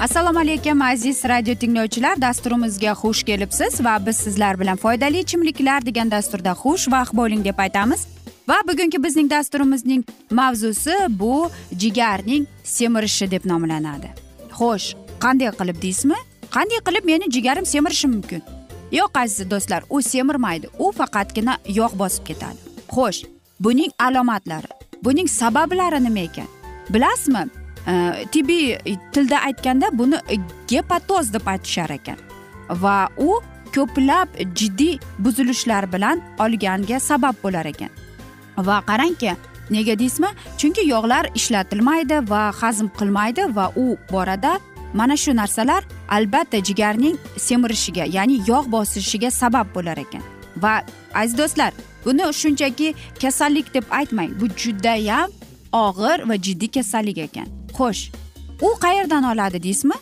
assalomu alaykum aziz radio tinglovchilar. Dasturimizga xush kelibsiz va biz sizlar bilan foydali ichimliklar degan dasturda xush vaqt bo'ling deb aytamiz. Va bugungi bizning dasturimizning mavzusi bu jigarning semirishi deb nomlanadi. Xo'sh qanday qilib deysizmi? Qanday qilib meni jigarim semirishi mumkin? Yo'q aziz do'stlar u semirmaydi. U faqatgina yog' bosib ketadi. Xo'sh buning alomatlari buning sabablari nima ekan? Bilasizmi? Э, tibbiy tilda aytganda buni gepatoz deb aytishar ekan va u ko'plab jiddiy buzilishlar bilan olganga sabab bo'lar ekan. Va qarangki nega deysizmi? Chunki yog'lar ishlatilmaydi va hazm qilmaydi va u borada mana shu narsalar albatta jigarning semirishiga ya'ni yog' bosishiga sabab bo'lar ekan. Va aziz do'stlar buni shunchaki kasallik deb aytmang. Bu judayam og'ir va jiddiy kasallik ekan. Xo'sh u qayerdan oladi deysizmi?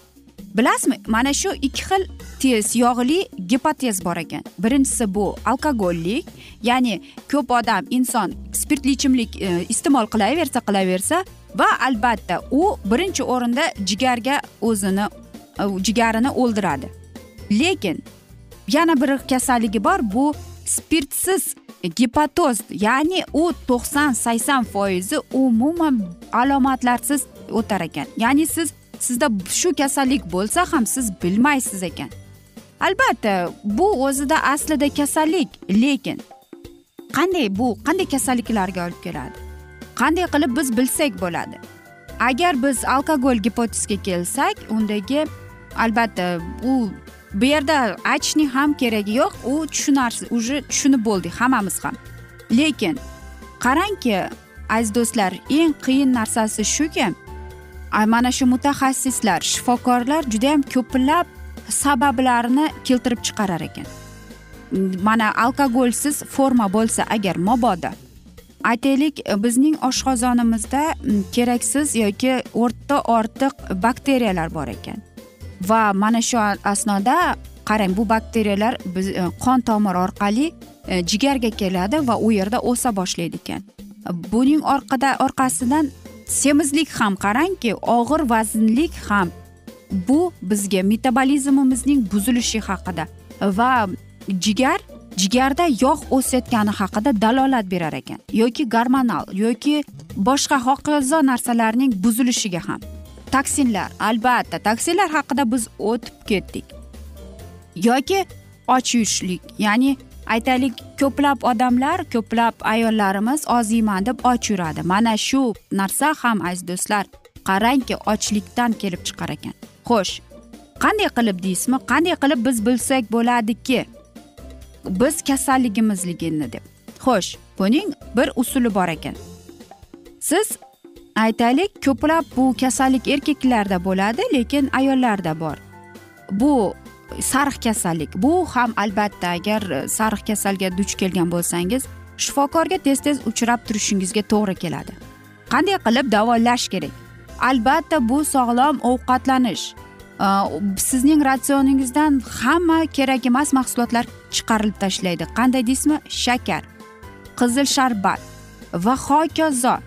Bilasizmi mana shu ikki xil tez yog'li gipotez bor ekan. Birinchisi bu alkogollik ya'ni ko'p odam inson spirtli ichimlik e, iste'mol qilaversa qilaversa va albatta u birinchi o'rinda jigarga o'zini e, jigarini o'ldiradi. Lekin yana bir kasalligi bor bu spirtsiz gepatoz ya'ni u to'qson sakson foizi umuman alomatlarsiz o'tar ekan ya'ni siz sizda shu kasallik bo'lsa ham siz bilmaysiz ekan albatta bu o'zida aslida kasallik lekin qanday bu qanday kasalliklarga olib keladi qanday qilib biz bilsak bo'ladi agar biz alkogol gipotezga kelsak undagi albatta u bu yerda aytishning ham keragi yo'q. U tushunarsiz уже tushunib bo'ldik hammamiz ham lekin qarangki aziz do'stlar eng qiyin narsasi shuki mana shu mutaxassislar shifokorlar judayam ko'plab sabablarni keltirib chiqarar ekan. Mana alkogolsiz forma bo'lsa agar mabodo aytaylik bizning oshqozonimizda mm, keraksiz yoki o'rta ortiq bakteriyalar bor ekan. Va mana shu asnoda qarang bu bakteriyalar biz e, qon tomir orqali e, jigarga keladi va u yerda o'sa boshlaydi ekan. Buning orqada orqasidan semizlik ham qarangki og'ir vaznlik ham. Bu bizga metabolizmimizning buzilishi haqida va jigar jigarda yog' o'sayotgani haqida dalolat berar ekan. Yoki gormonal yoki boshqa hokazo narsalarning buzilishiga ham. Toksinlar albatta toksinlar haqida biz o'tib ketdik. Yoki och yurishlik ya'ni aytaylik ko'plab odamlar ko'plab ayollarimiz oz yeyman deb och yuradi. Mana shu narsa ham aziz do'stlar qarangki ochlikdan kelib chiqar ekan. Xo'sh qanday qilib deysizmi? Qanday qilib biz bilsak bo'ladiki? Biz kasalligimizligini deb. Xo'sh buning bir usuli bor ekan. Siz aytaylik ko'plab bu kasallik erkaklarda bo'ladi lekin ayollarda bor. Bu sariq kasallik bu ham albatta agar e, sariq kasalga duch kelgan bo'lsangiz shifokorga tez tez uchrab turishingizga to'g'ri keladi. Qanday qilib davolash kerak? Albatta bu sog'lom ovqatlanish. E, sizning ratsioningizdan hamma kerak emas mahsulotlar chiqarilib tashlaydi. Qanday deysizmi? Shakar qizil sharbat va hokazo.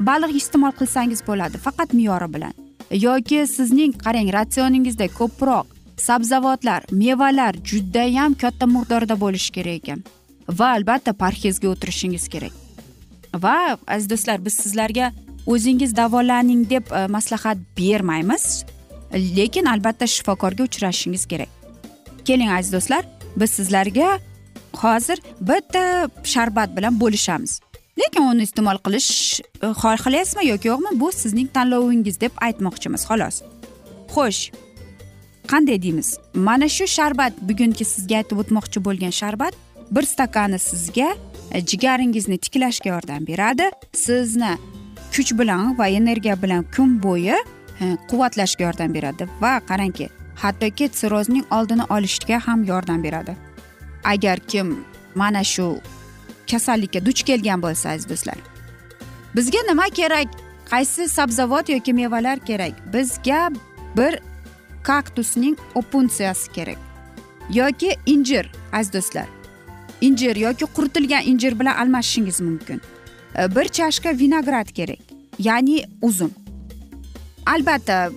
Baliq iste'mol qilsangiz bo'ladi faqat me'yori bilan. Yoki sizning qarang ratsioningizda ko'proq sabzavotlar mevalar judayam katta miqdorda bo'lishi kerak ekan. Va albatta parhezga o'tirishingiz kerak. Va aziz do'stlar biz sizlarga o'zingiz davolaning deb e, maslahat bermaymiz. Lekin albatta shifokorga uchrashishingiz kerak. Keling aziz do'stlar biz sizlarga hozir bitta sharbat bilan bo'lishamiz. Lekin uni iste'mol qilish e, xohlayapsizmi yoki yo'qmi bu sizning tanlovingiz deb aytmoqchimiz xolos. Xo'sh qanday deymiz? Mana shu sharbat bugungi sizga aytib o'tmoqchi bo'lgan sharbat bir stakani sizga e, jigaringizni tiklashga yordam beradi. Sizni kuch bilan va energiya bilan kun bo'yi e, quvvatlashga yordam beradi va qarangki hattoki sirrozning oldini olishga ham yordam beradi. Agar kim mana shu kasallikka duch kelgan bo'lsangiz do'stlar. Bizga nima kerak? Qaysi sabzavot yoki mevalar kerak? Bizga bir kaktusning opunsiyasi kerak yoki injir aziz do'stlar. Injir yoki quritilgan injir bilan almashishingiz mumkin. E, bir chashka vinograd kerak ya'ni uzum albatta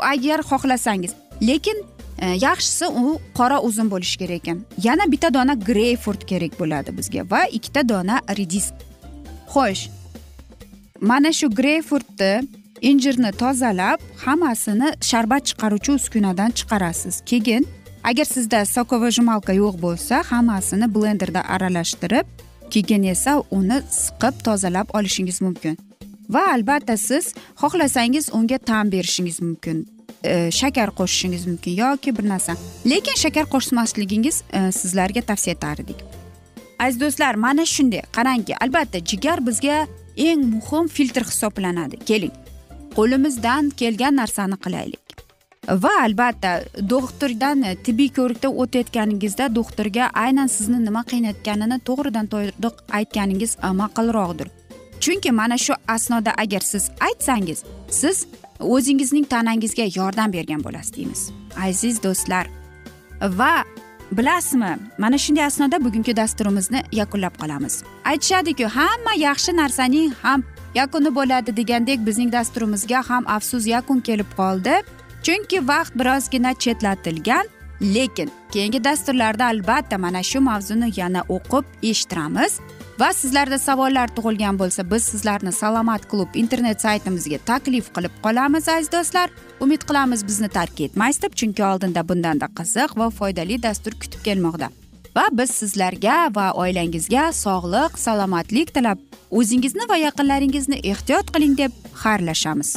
agar xohlasangiz lekin Э, yaxshisi u qora uzum bo'lishi kerak ekan. Yana bitta dona greyfurt kerak bo'ladi bizga va ikkita dona redis xo'sh mana shu greyfurtni injirni tozalab hammasini sharbat chiqaruvchi uskunadan chiqarasiz. Keyin agar sizda sokovojmalka yo'q bo'lsa hammasini blenderda aralashtirib keyin esa uni siqib tozalab olishingiz mumkin. Va albatta siz xohlasangiz unga ta'm berishingiz mumkin. E, shakar qo'shishingiz mumkin yoki bir narsa. Lekin shakar qo'shmasligingiz e, sizlarga tavsiya etar edik. Aziz do'stlar mana shunday. Qarangki albatta jigar bizga eng muhim filtr hisoblanadi. Keling. Qo'limizdan kelgan narsani qilaylik. Va albatta doktordan e, tibbiy ko'rikdan o'tayotganingizda doktorga aynan sizni nima qiynayotganini to'g'ridan to'g'ri aytganingiz ma'qulroqdir. Chunki mana shu asnoda agar siz aytsangiz siz o'zingizning tanangizga yordam bergan bo'lasiz deymiz. Aziz do'stlar va bilasizmi mana shunday asnoda bugungi dasturimizni yakunlab qolamiz. Aytishadiku hamma yaxshi narsaning ham yakuni bo'ladi degandek bizning dasturimizga ham afsus yakun kelib qoldi. Chunki vaqt birozgina chetlatilgan lekin keyingi dasturlarda albatta mana shu mavzuni yana o'qib eshittiramiz. Va sizlarda savollar tug'ilgan bo'lsa biz sizlarni salomat klub internet saytimizga taklif qilib qolamiz aziz do'stlar. Umid qilamiz bizni tark etmaysiz deb chunki oldinda bundanda qiziq va foydali dastur kutib kelmoqda. Va biz sizlarga va oilangizga sog'lik salomatlik tilab o'zingizni va yaqinlaringizni ehtiyot qiling deb xayrlashamiz.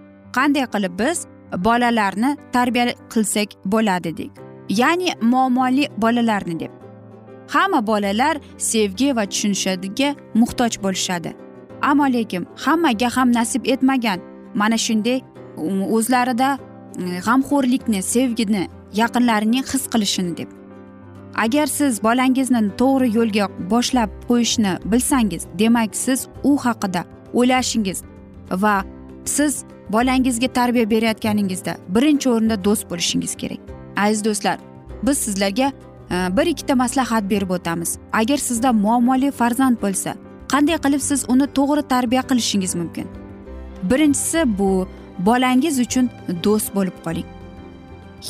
qanday qilib biz bolalarni tarbiya qilsak bo'ladi dedik. Ya'ni muammoli bolalarni deb. Hamma bolalar sevgi va tushunishga muhtoj bo'lishadi. Ammo lekin hammaga ham nasib etmagan mana shunday um, o'zlarida um, g'amxo'rlikni sevgini yaqinlarining his qilishini deb. Agar siz bolangizni to'g'ri yo'lga boshlab qo'yishni bilsangiz demak siz u haqida o'ylashingiz va siz bolangizga tarbiya berayotganingizda birinchi o'rinda do'st bo'lishingiz kerak. Aziz do'stlar biz sizlarga e, bir ikkita maslahat berib o'tamiz. Agar sizda muammoli farzand bo'lsa qanday qilib siz uni to'g'ri tarbiya qilishingiz mumkin? Birinchisi bu bolangiz uchun do'st bo'lib qoling.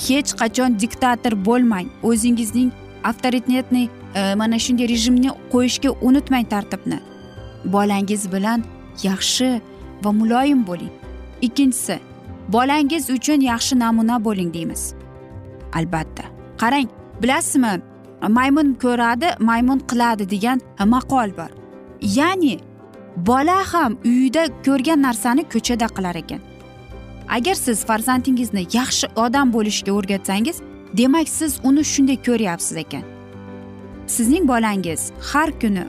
Hech qachon diktator bo'lmang. O'zingizning avtoritetniy e, mana shunday rejimni qo'yishga unutmang tartibni. Bolangiz bilan yaxshi va muloyim bo'ling. Ikkinchisi bolangiz uchun yaxshi namuna bo'ling deymiz. Albatta. Qarang bilasizmi maymun ko'radi maymun qiladi degan maqol bor. Ya'ni bola ham uyida ko'rgan narsani ko'chada qilar ekan. Agar siz farzandingizni yaxshi odam bo'lishga o'rgatsangiz demak siz uni shunday ko'ryapsiz ekan. Sizning bolangiz har kuni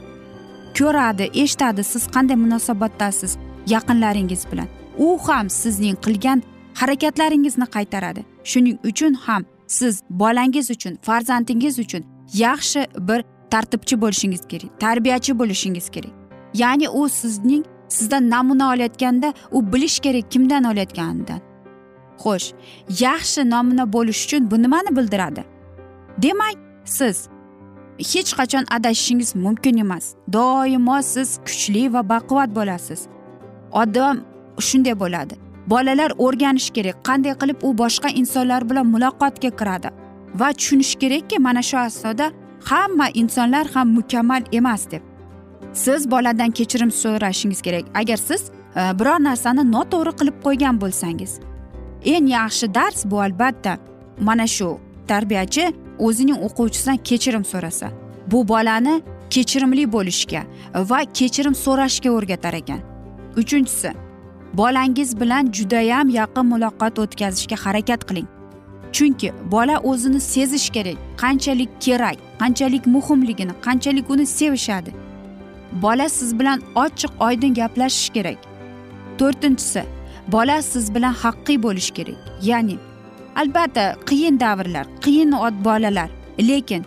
ko'radi eshitadi siz qanday munosabatdasiz yaqinlaringiz bilan. U ham sizning qilgan harakatlaringizni qaytaradi. Shuning uchun ham siz bolangiz uchun farzandingiz uchun yaxshi bir tartibchi bo'lishingiz kerak tarbiyachi bo'lishingiz kerak. Ya'ni u sizning sizdan namuna olayotganda u bilish kerak kimdan olayotganidan. Xo'sh yaxshi namuna bo'lish uchun bu nimani bildiradi? Demak siz hech qachon adashishingiz mumkin emas. Doimo siz kuchli va baquvvat bo'lasiz. Odam shunday bo'ladi. Bolalar o'rganishi kerak qanday qilib u boshqa insonlar bilan muloqotga kiradi. Va tushunishi kerakki mana shu asnoda hamma insonlar ham mukammal emas deb. Siz boladan kechirim so'rashingiz kerak. Agar siz e, biror narsani noto'g'ri qilib qo'ygan bo'lsangiz eng yaxshi dars bu albatta mana shu tarbiyachi o'zining o'quvchisidan kechirim so'rasa bu bolani kechirimli bo'lishga va kechirim so'rashga o'rgatar ekan. Uchinchisi bolangiz bilan judayam yaqin muloqot o'tkazishga harakat qiling. Chunki bola o'zini sezish kerak qanchalik kerak qanchalik muhimligini qanchalik uni sevishadi. Bola siz bilan ochiq oydin gaplashish kerak. To'rtinchisi bola siz bilan haqqiy bo'lishi kerak. Ya'ni albatta qiyin davrlar qiyin bolalar lekin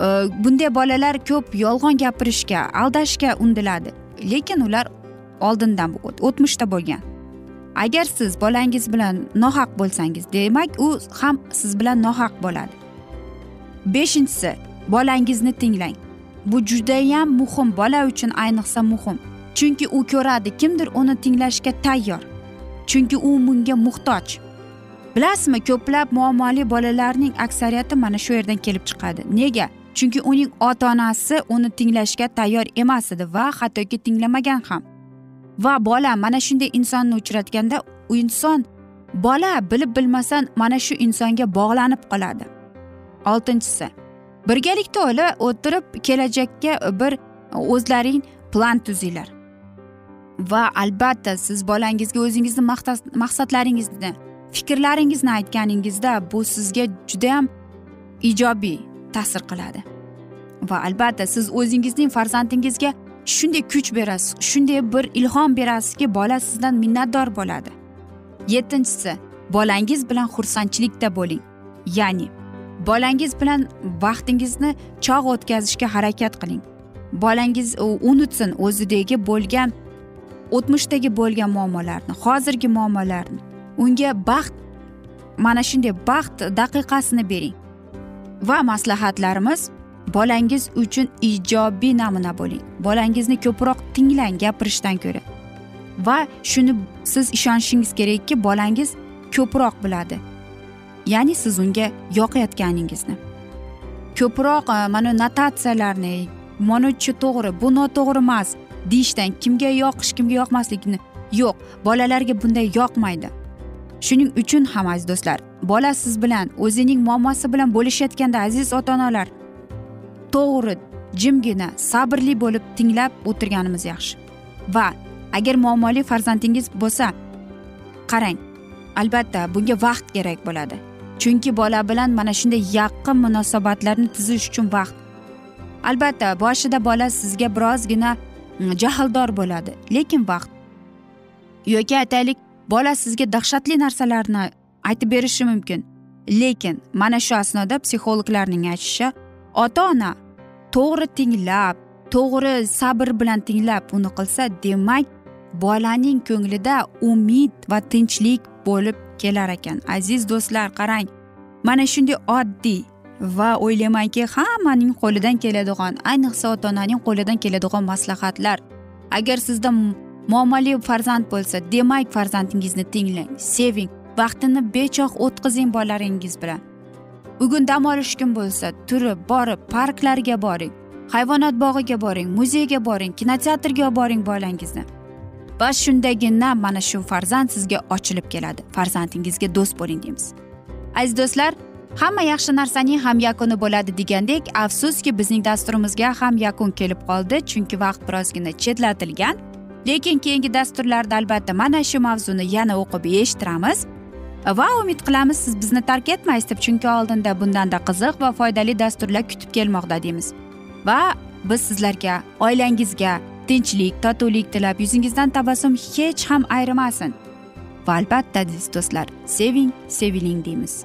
e, bunday bolalar ko'p yolg'on gapirishga aldashga undiladi. Lekin ular oldindan o'tmishda bo'lgan. Agar siz bolangiz bilan nohaq bo'lsangiz demak u ham siz bilan nohaq bo'ladi. Beshinchisi bolangizni tinglang. Bu judayam muhim bola uchun ayniqsa muhim. Chunki u ko'radi kimdir uni tinglashga tayyor. Chunki u bunga muhtoj. Bilasizmi ko'plab muammoli bolalarning aksariyati mana shu yerdan kelib chiqadi. Nega? Chunki uning ota onasi uni tinglashga tayyor emas edi va hattoki tinglamagan ham. Va bola mana shunday insonni uchratganda u inson bola bilib bilmasdan mana shu insonga bog'lanib qoladi. Oltinchisi birgalikda oila o'tirib kelajakka bir o'zlaring plan tuzinglar. Va albatta siz bolangizga o'zingizni maqsadlaringizni fikrlaringizni aytganingizda bu sizga judayam ijobiy ta'sir qiladi. Va albatta siz o'zingizning farzandingizga shunday kuch berasiz shunday bir ilhom berasizki bola sizdan minnatdor bo'ladi. Yettinchisi bolangiz bilan xursandchilikda bo'ling. Ya'ni bolangiz bilan vaqtingizni chog' o'tkazishga harakat qiling. Bolangiz unutsin o'zidagi bo'lgan o'tmishdagi bo'lgan muammolarni hozirgi muammolarni. Unga baxt mana shunday baxt daqiqasini bering. Va maslahatlarimiz bolangiz uchun ijobiy namuna bo'ling. Bolangizni ko'proq tinglang gapirishdan ko'ra. Va shuni siz ishonishingiz kerakki bolangiz ko'proq biladi ya'ni siz unga yoqayotganingizni. Ko'proq e, mana notatsiyalarni manavchi to'g'ri bu noto'g'ri emas deyishdan kimga yoqish kimga yoqmasligini yo'q. Bolalarga bunday yoqmaydi. Shuning uchun ham aziz do'stlar bola siz bilan o'zining muammosi bilan bo'lishayotganda aziz ota onalar to'g'ri jimgina sabrli bo'lib tinglab o'tirganimiz yaxshi. Va agar muammoli farzandingiz bo'lsa qarang albatta bunga vaqt kerak bo'ladi. Chunki bola bilan mana shunday yaqin munosabatlarni tuzish uchun vaqt. Albatta boshida bola sizga birozgina mm, jahldor bo'ladi lekin vaqt. Yoki aytaylik bola sizga dahshatli narsalarni aytib berishi mumkin. Lekin mana shu asnoda psixologlarning aytishicha ota ona to'g'ri tinglab to'g'ri sabr bilan tinglab uni qilsa demak bolaning ko'nglida umid va tinchlik bo'lib kelar ekan. Aziz do'stlar qarang mana shunday oddiy va o'ylaymanki hammaning qo'lidan keladigan ayniqsa ota onaning qo'lidan keladigan maslahatlar. Agar sizda muammoli farzand bo'lsa demak farzandingizni tinglang seving. Vaqtini bechoq o'tkazing bolalaringiz bilan. Bugun dam olish kun bo'lsa turib borib parklarga boring hayvonot bog'iga boring muzeyga boring kinoteatrga boring bolangizni. Va shundagina mana shu farzand sizga ochilib keladi. Farzandingizga do'st bo'ling deymiz. Aziz do'stlar hamma yaxshi narsaning ham yakuni bo'ladi degandek afsuski bizning dasturimizga ham yakun kelib qoldi chunki vaqt birozgina chetlatilgan. Lekin keyingi dasturlarda albatta mana shu mavzuni yana o'qib eshittiramiz. Va umid qilamiz siz bizni tark etmaysiz deb chunki oldinda bundanda qiziq va foydali dasturlar kutib kelmoqda deymiz. Va biz sizlarga oilangizga tinchlik totuvlik tilab yuzingizdan tabassum hech ham ayrimasin. Va albatta aziz do'stlar seving seviling deymiz.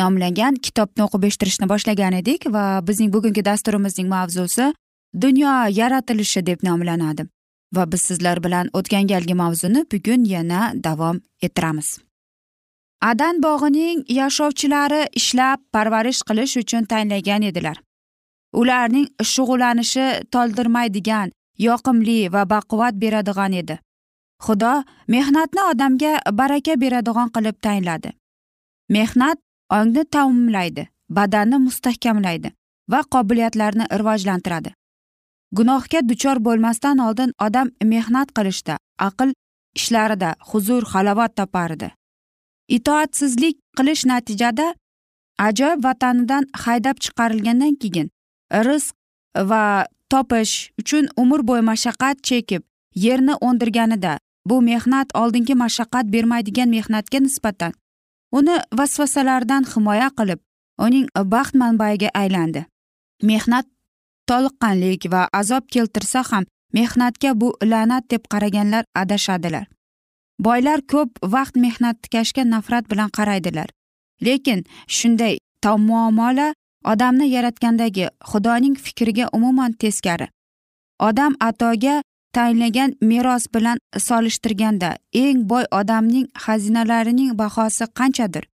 nomlangan kitobni o'qib eshittirishni boshlagan edik va bizning bugungi dasturimizning mavzusi dunyo yaratilishi deb nomlanadi. Va biz sizlar bilan o'tgan galgi mavzuni bugun yana davom ettiramiz. Adan bog'ining yashovchilari ishlab parvarish qilish uchun tanlagan edilar. Ularning shug'ullanishi toldirmaydigan yoqimli va baquvvat beradigan edi. Xudo mehnatni odamga baraka beradigan qilib tayinladi. Mehnat ongni taomlaydi badanni mustahkamlaydi va qobiliyatlarni rivojlantiradi. Gunohga duchor bo'lmasdan oldin odam mehnat qilishda aql ishlarida huzur halovat topardi. Itoatsizlik qilish natijada ajoyib vatanidan haydab chiqarilgandan keyin rizq va topish uchun umr bo'yi mashaqqat chekib yerni o'ndirganida bu mehnat oldingi mashaqqat bermaydigan mehnatga nisbatan uni vasvasalardan himoya qilib uning baxt manbaiga aylandi. Mehnat toliqqanlik va azob keltirsa ham mehnatga bu la'nat deb qaraganlar adashadilar. Boylar ko'p vaqt mehnatkashga nafrat bilan qaraydilar. Lekin shunday muammolar odamni yaratgandagi xudoning fikriga umuman teskari. Odam atoga tayinlagan meros bilan solishtirganda eng boy odamning xazinalarining bahosi qanchadir?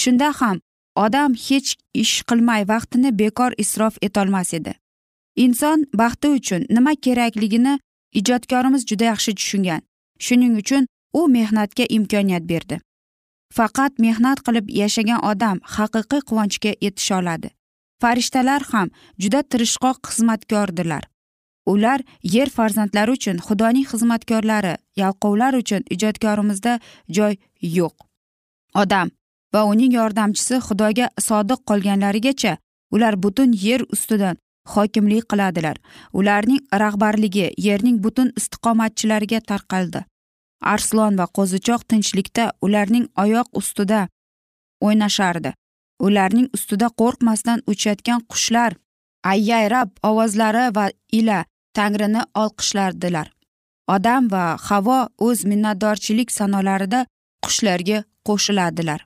Shunda ham odam hech ish qilmay vaqtini bekor isrof etolmas edi. Inson baxti uchun nima kerakligini ijodkorimiz juda yaxshi tushungan. Shuning uchun u mehnatga imkoniyat berdi. Faqat mehnat qilib yashagan odam haqiqiy quvonchga yetisha oladi. Farishtalar ham juda tirishqoq xizmatkordilar ular yer farzandlari uchun xudoning xizmatkorlari yalqovlar uchun ijodkorimizda joy yo'q. Odam va uning yordamchisi xudoga sodiq qolganlarigacha ular butun yer ustidan hokimlik qiladilar. Ularning rahbarligi yerning butun istiqomatchilariga tarqaldi. Arslon va qo'zichoq tinchlikda ularning oyoq ustida o'ynashardi. Ularning ustida qo'rqmasdan uchayotgan qushlar ayyayrab ovozlari va ila tangrini olqishlardilar. Odam va havo o'z minnatdorchilik sanolarida qushlarga qo'shiladilar.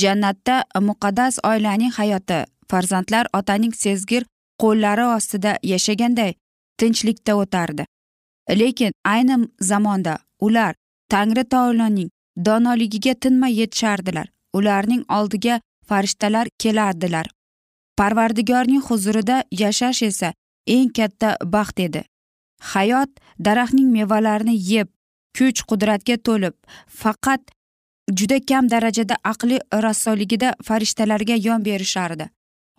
Jannatda muqaddas oilaning hayoti farzandlar otaning sezgir qo'llari ostida yashaganday tinchlikda o'tardi. Lekin ayni zamonda ular tangri taoloning donoligiga tinmay yetishardilar. Ularning oldiga farishtalar kelardilar. Parvardigorning huzurida yashash esa eng katta baxt edi. Hayot daraxtning mevalarini yeb kuch qudratga to'lib faqat juda kam darajada aqliy rassoligida farishtalarga yon berishardi.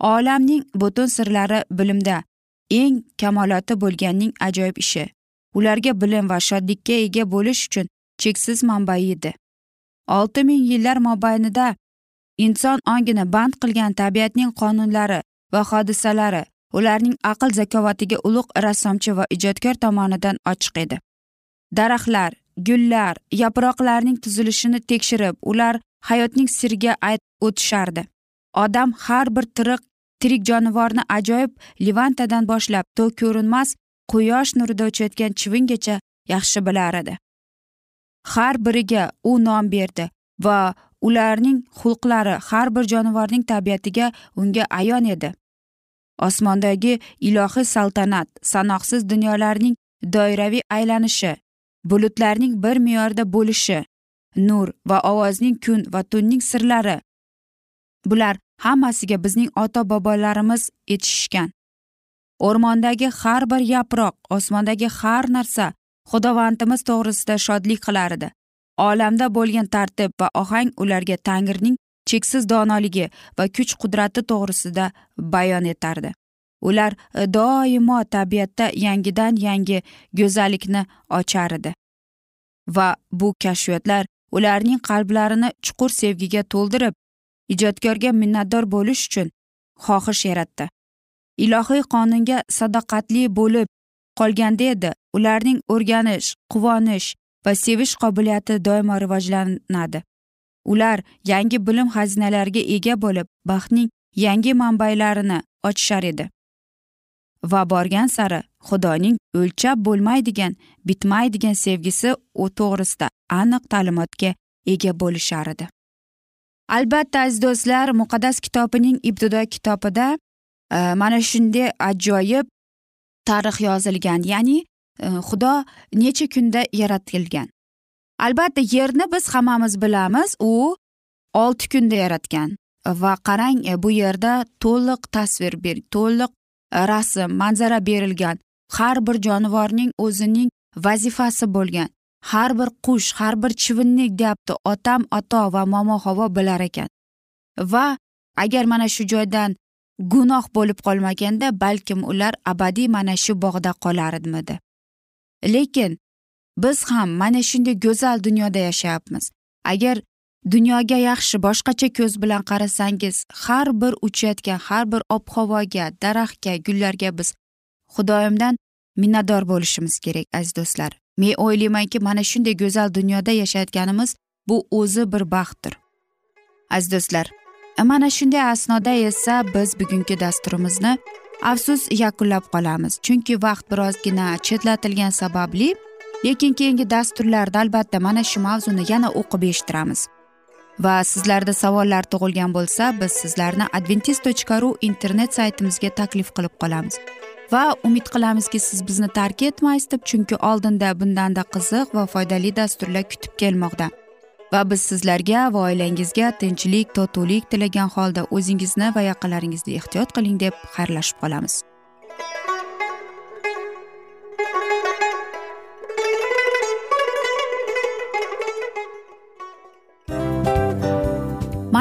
Olamning butun sirlari bilimda eng kamoloti bo'lganning ajoyib ishi. Ularga bilim va shodlikka ega bo'lish uchun cheksiz manbai edi. Olti ming yillar mobaynida inson ongini band qilgan tabiatning qonunlari va hodisalari ularning aql zakovatiga ulug' rassomchi va ijodkor tomonidan ochiq edi. Daraxtlar gullar yaproqlarning tuzilishini tekshirib ular hayotning siriga o'tishardi. Odam har bir tiriq tirik jonivorni ajoyib levantadan boshlab to ko'rinmas quyosh nurida uchayotgan chivingacha yaxshi bilar edi. Har biriga u nom berdi va ularning xulqlari har bir jonivorning tabiatiga unga ayon edi. Osmondagi ilohiy saltanat sanoqsiz dunyolarning doiraviy aylanishi bulutlarning bir me'yorda bo'lishi nur va ovozning kun va tunning sirlari. Bular hammasiga bizning ota bobolarimiz etishishgan o'rmondagi har bir yaproq osmondagi har narsa xudovandimiz to'g'risida shodlik qilar edi olamda bo'lgan tartib va ohang ularga tangrining cheksiz donoligi va kuch qudrati to'g'risida bayon etardi. Ular doimo tabiatda yangidan yangi go'zallikni ochar edi va bu kashfiyotlar ularning qalblarini chuqur sevgiga to'ldirib ijodkorga minnatdor bo'lish uchun xohish yaratdi. Ilohiy qonunga sadoqatli bo'lib qolganda edi ularning o'rganish quvonish va sevish qobiliyati doimo rivojlanadi. Ular yangi bilim xazinalariga ega bo'lib baxtning yangi manbalarini ochishar edi. Va borgan sari xudoning o'lchab bo'lmaydigan bitmaydigan sevgisi u to'g'risida aniq ta'limotga ega bo'lishar edi. Albatta aziz do'stlar muqaddas kitobining ibtido kitobida e, mana shunday ajoyib tarix yozilgan ya'ni e, xudo necha kunda yaratilgan. Albatta yerni biz hammamiz bilamiz u olti kunda yaratgan. Va qarang e, bu yerda to'liq tasvir ber to'liq e, rasm manzara berilgan. Har bir jonivorning o'zining vazifasi bo'lgan. Har bir qush har bir chivinnik deyapti otam ato va momo havo bilar ekan. Va agar mana shu joydan gunoh bo'lib qolmaganda balkim ular abadiy mana shu bog'da qolarmidi lekin biz ham mana shunday go'zal dunyoda yashayapmiz. Agar dunyoga yaxshi boshqacha ko'z bilan qarasangiz har bir uchayotgan har bir ob havoga daraxtga gullarga biz xudoyimdan minnatdor bo'lishimiz kerak aziz do'stlar. Men o'ylaymanki mana shunday go'zal dunyoda yashayotganimiz bu o'zi bir baxtdir. Aziz do'stlar e, mana shunday asnoda esa biz bugungi dasturimizni afsus yakunlab qolamiz. Chunki vaqt birozgina chetlatilgani sababli lekin keyingi dasturlarda albatta mana shu mavzuni yana o'qib eshittiramiz. Va sizlarda savollar tug'ilgan bo'lsa biz sizlarni adventis tochka ru internet saytimizga taklif qilib qolamiz. Va umid qilamizki siz bizni tark etmaysiz deb chunki oldinda bundanda qiziq va foydali dasturlar kutib kelmoqda. Va biz sizlarga va oilangizga tinchlik totuvlik tilagan holda o'zingizni va yaqinlaringizni ehtiyot qiling deb xayrlashib qolamiz.